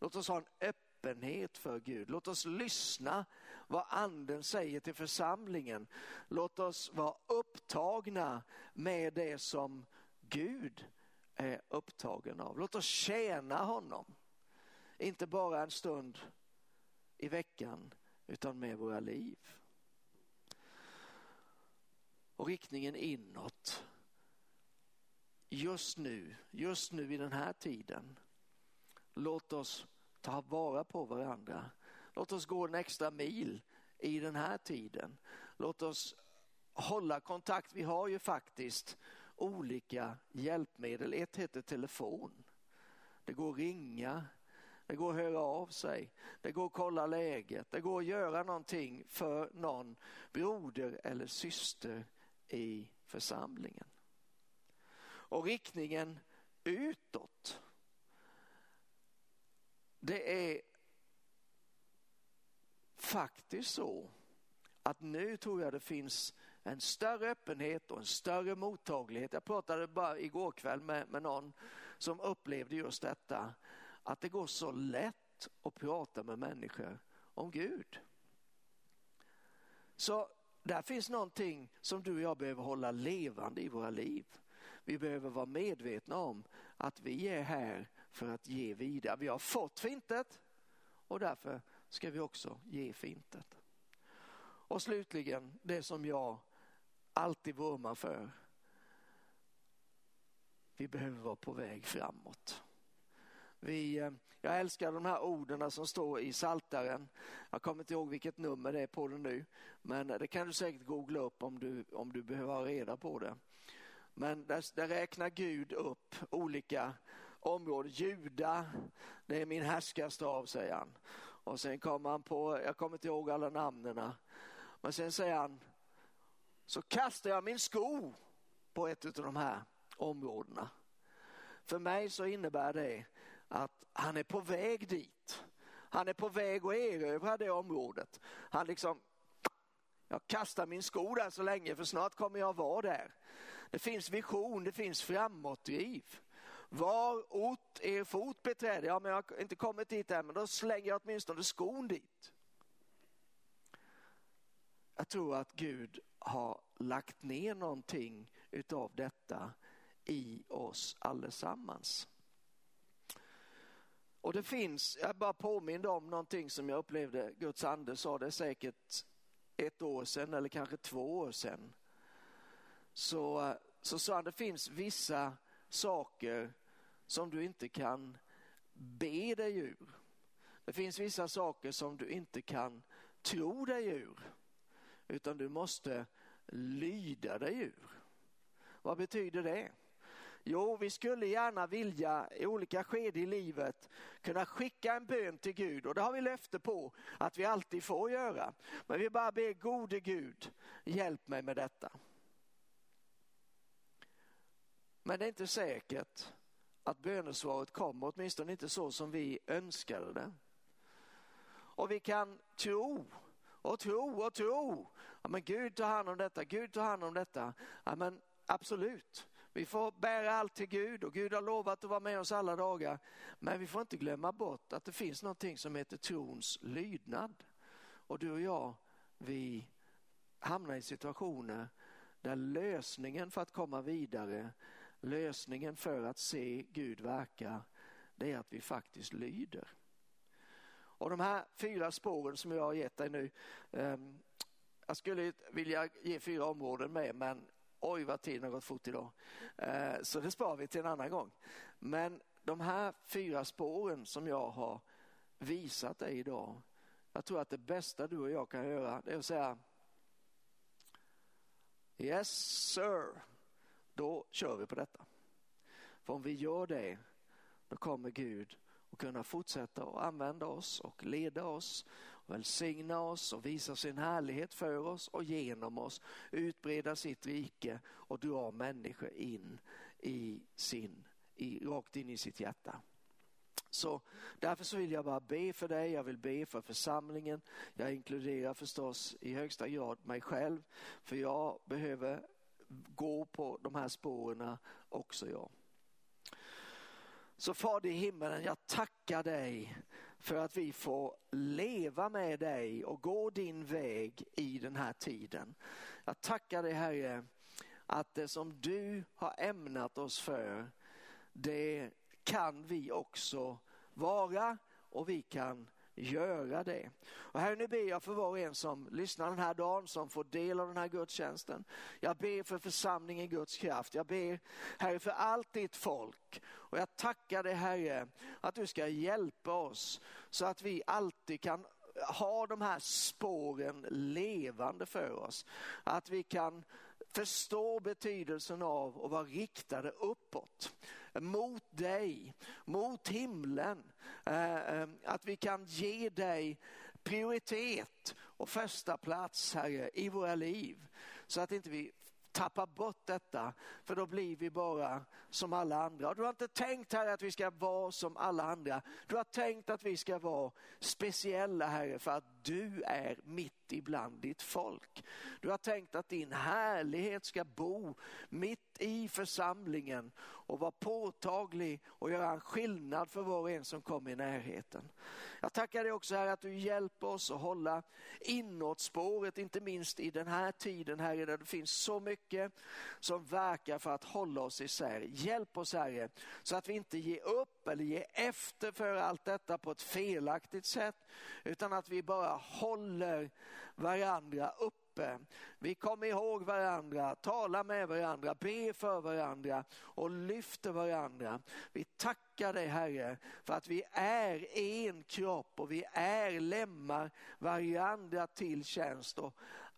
Låt oss ha en öppen öppenhet för Gud. Låt oss lyssna vad anden säger till församlingen. Låt oss vara upptagna med det som Gud är upptagen av. Låt oss tjäna honom. Inte bara en stund i veckan utan med våra liv. Och riktningen inåt. Just nu, just nu i den här tiden. Låt oss ta vara på varandra. Låt oss gå en extra mil i den här tiden. Låt oss hålla kontakt. Vi har ju faktiskt olika hjälpmedel. Ett heter telefon. Det går att ringa, det går att höra av sig, det går att kolla läget, det går att göra någonting för någon broder eller syster i församlingen. Och riktningen utåt, det är faktiskt så att nu tror jag det finns en större öppenhet och en större mottaglighet. Jag pratade bara igår kväll med, med någon som upplevde just detta, att det går så lätt att prata med människor om Gud. Så där finns någonting som du och jag behöver hålla levande i våra liv. Vi behöver vara medvetna om att vi är här för att ge vidare. Vi har fått fintet och därför ska vi också ge fintet. Och slutligen det som jag alltid vurmar för. Vi behöver vara på väg framåt. Vi, eh, jag älskar de här orden som står i Saltaren. Jag kommer inte ihåg vilket nummer det är på den nu, men det kan du säkert googla upp om du, om du behöver ha reda på det. Men där, där räknar Gud upp olika område, Juda, det är min härskarstav, säger han. Och sen kommer han på, jag kommer inte ihåg alla namnen, men sen säger han, så kastar jag min sko på ett av de här områdena. För mig så innebär det att han är på väg dit. Han är på väg att erövra det området. Han liksom, jag kastar min sko där så länge för snart kommer jag vara där. Det finns vision, det finns framåtdriv. Var ort er fot beträder, ja men jag har inte kommit dit än men då slänger jag åtminstone skon dit. Jag tror att Gud har lagt ner någonting utav detta i oss allesammans. Och det finns, jag bara påminner om någonting som jag upplevde Guds ande sa, det är säkert ett år sedan eller kanske två år sedan. Så, så sa han, det finns vissa saker som du inte kan be dig ur. Det finns vissa saker som du inte kan tro dig ur, utan du måste lyda dig ur. Vad betyder det? Jo, vi skulle gärna vilja i olika skeden i livet kunna skicka en bön till Gud och det har vi löfte på att vi alltid får göra. Men vi bara ber gode Gud, hjälp mig med detta. Men det är inte säkert att bönesvaret kommer, åtminstone inte så som vi önskade det. Och vi kan tro och tro och tro. Ja, men Gud tar hand om detta, Gud tar hand om detta. Ja, men absolut, vi får bära allt till Gud och Gud har lovat att vara med oss alla dagar. Men vi får inte glömma bort att det finns någonting som heter trons lydnad. Och du och jag, vi hamnar i situationer där lösningen för att komma vidare, lösningen för att se Gud verka, det är att vi faktiskt lyder. Och de här fyra spåren som jag har gett dig nu, eh, jag skulle vilja ge fyra områden med men oj vad tiden har gått fort idag. Eh, så det sparar vi till en annan gång. Men de här fyra spåren som jag har visat dig idag, jag tror att det bästa du och jag kan göra det är att säga Yes sir, då kör vi på detta. För om vi gör det, då kommer Gud och kunna fortsätta att använda oss och leda oss, och välsigna oss och visa sin härlighet för oss och genom oss, utbreda sitt rike och dra människor in i sin, i, rakt in i sitt hjärta. Så därför så vill jag bara be för dig, jag vill be för församlingen. Jag inkluderar förstås i högsta grad mig själv, för jag behöver gå på de här spåren också jag. Så Fader i himmelen, jag tackar dig för att vi får leva med dig och gå din väg i den här tiden. Jag tackar dig Herre att det som du har ämnat oss för, det kan vi också vara och vi kan göra det. Och här nu ber jag för var och en som lyssnar den här dagen, som får del av den här gudstjänsten. Jag ber för församlingen Guds kraft. Jag ber Herre för allt ditt folk. Och jag tackar dig Herre att du ska hjälpa oss så att vi alltid kan ha de här spåren levande för oss. Att vi kan förstå betydelsen av att vara riktade uppåt mot dig, mot himlen. Eh, eh, att vi kan ge dig prioritet och första plats Herre i våra liv. Så att inte vi Tappa bort detta, för då blir vi bara som alla andra. Och du har inte tänkt här att vi ska vara som alla andra. Du har tänkt att vi ska vara speciella Herre för att du är mitt ibland ditt folk. Du har tänkt att din härlighet ska bo mitt i församlingen och vara påtaglig och göra en skillnad för var och en som kommer i närheten. Jag tackar dig också här att du hjälper oss att hålla inåtspåret, inte minst i den här tiden här där det finns så mycket som verkar för att hålla oss isär. Hjälp oss Herre så att vi inte ger upp eller ger efter för allt detta på ett felaktigt sätt utan att vi bara håller varandra uppe. Vi kommer ihåg varandra, talar med varandra, ber för varandra och lyfter varandra. Vi tackar dig Herre för att vi är en kropp och vi är lemmar varandra till tjänst. Och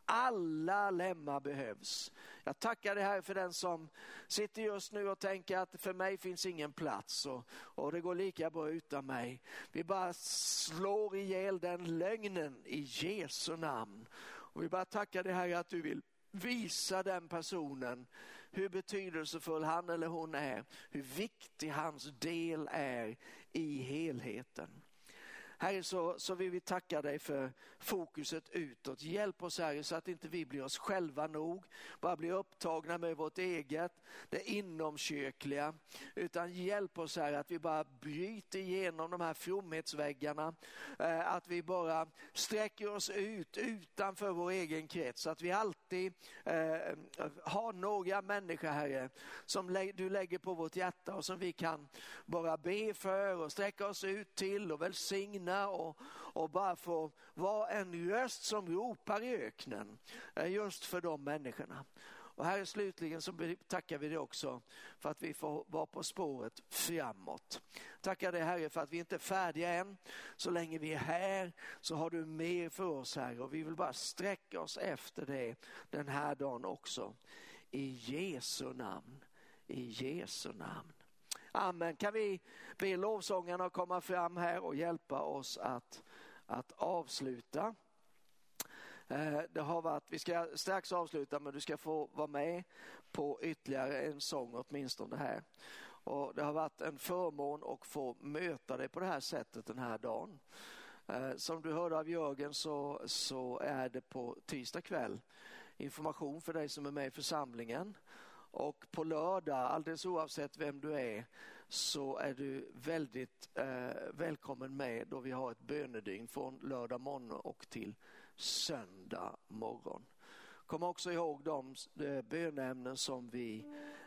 alla lemmar behövs. Jag tackar dig här för den som sitter just nu och tänker att för mig finns ingen plats och, och det går lika bra utan mig. Vi bara slår ihjäl den lögnen i Jesu namn. Och vi bara tackar dig Herre att du vill visa den personen hur betydelsefull han eller hon är, hur viktig hans del är i helheten. Herre, så, så vill vi tacka dig för fokuset utåt. Hjälp oss Herre så att inte vi blir oss själva nog, bara blir upptagna med vårt eget, det inomkyrkliga, utan hjälp oss Herre att vi bara bryter igenom de här fromhetsväggarna, eh, att vi bara sträcker oss ut utanför vår egen krets, att vi alltid eh, har några människor Herre som du lägger på vårt hjärta och som vi kan bara be för och sträcka oss ut till och välsigna lyssna och, och bara få vara en röst som ropar i öknen eh, just för de människorna. Och här slutligen så tackar vi dig också för att vi får vara på spåret framåt. Tackar dig Herre för att vi inte är färdiga än. Så länge vi är här så har du mer för oss Herre och vi vill bara sträcka oss efter det den här dagen också. I Jesu namn, i Jesu namn. Amen. Kan vi be lovsångarna komma fram här och hjälpa oss att, att avsluta. Eh, det har varit, vi ska strax avsluta men du ska få vara med på ytterligare en sång åtminstone här. Och det har varit en förmån att få möta dig på det här sättet den här dagen. Eh, som du hörde av Jörgen så, så är det på tisdag kväll information för dig som är med i församlingen och på lördag, alldeles oavsett vem du är, så är du väldigt eh, välkommen med då vi har ett bönedygn från lördag morgon och till söndag morgon. Kom också ihåg de eh, bönämnen som vi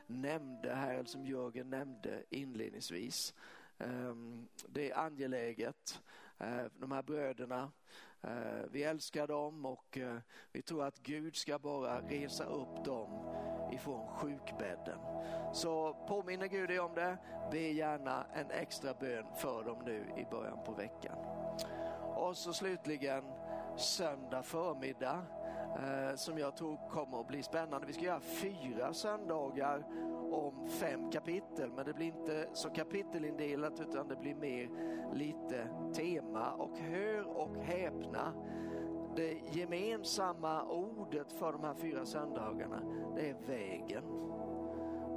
nämnde här, eller som Jörgen nämnde inledningsvis. Ehm, det är angeläget. Eh, de här bröderna, eh, vi älskar dem och vi tror att Gud ska bara resa upp dem ifrån sjukbädden. Så påminner Gud dig om det, be gärna en extra bön för dem nu i början på veckan. Och så slutligen söndag förmiddag eh, som jag tror kommer att bli spännande. Vi ska göra fyra söndagar om fem kapitel men det blir inte så kapitelindelat utan det blir mer lite tema och hör och häpna det gemensamma ordet för de här fyra söndagarna, det är vägen.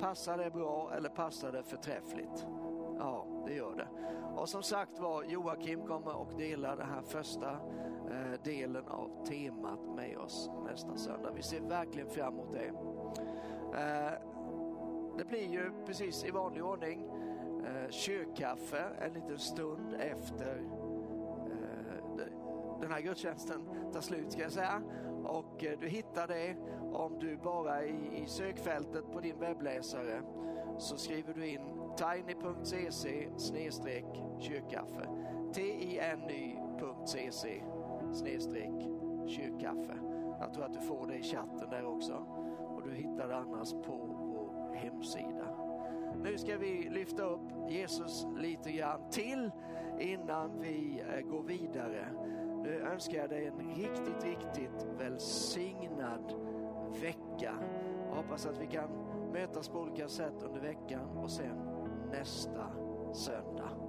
Passar det bra eller passar det förträffligt? Ja, det gör det. Och som sagt var, Joakim kommer och delar den här första eh, delen av temat med oss nästa söndag. Vi ser verkligen fram emot det. Eh, det blir ju precis i vanlig ordning eh, kyrkkaffe en liten stund efter den här gudstjänsten tar slut ska jag säga. Och eh, du hittar det om du bara i, i sökfältet på din webbläsare så skriver du in tiny.cc snedstreck kyrkkaffe. tiny.cc snedstreck kyrkkaffe. Jag tror att du får det i chatten där också. Och du hittar det annars på vår hemsida. Nu ska vi lyfta upp Jesus lite grann till innan vi eh, går vidare. Nu önskar jag dig en riktigt, riktigt välsignad vecka. Jag hoppas att vi kan mötas på olika sätt under veckan och sen nästa söndag.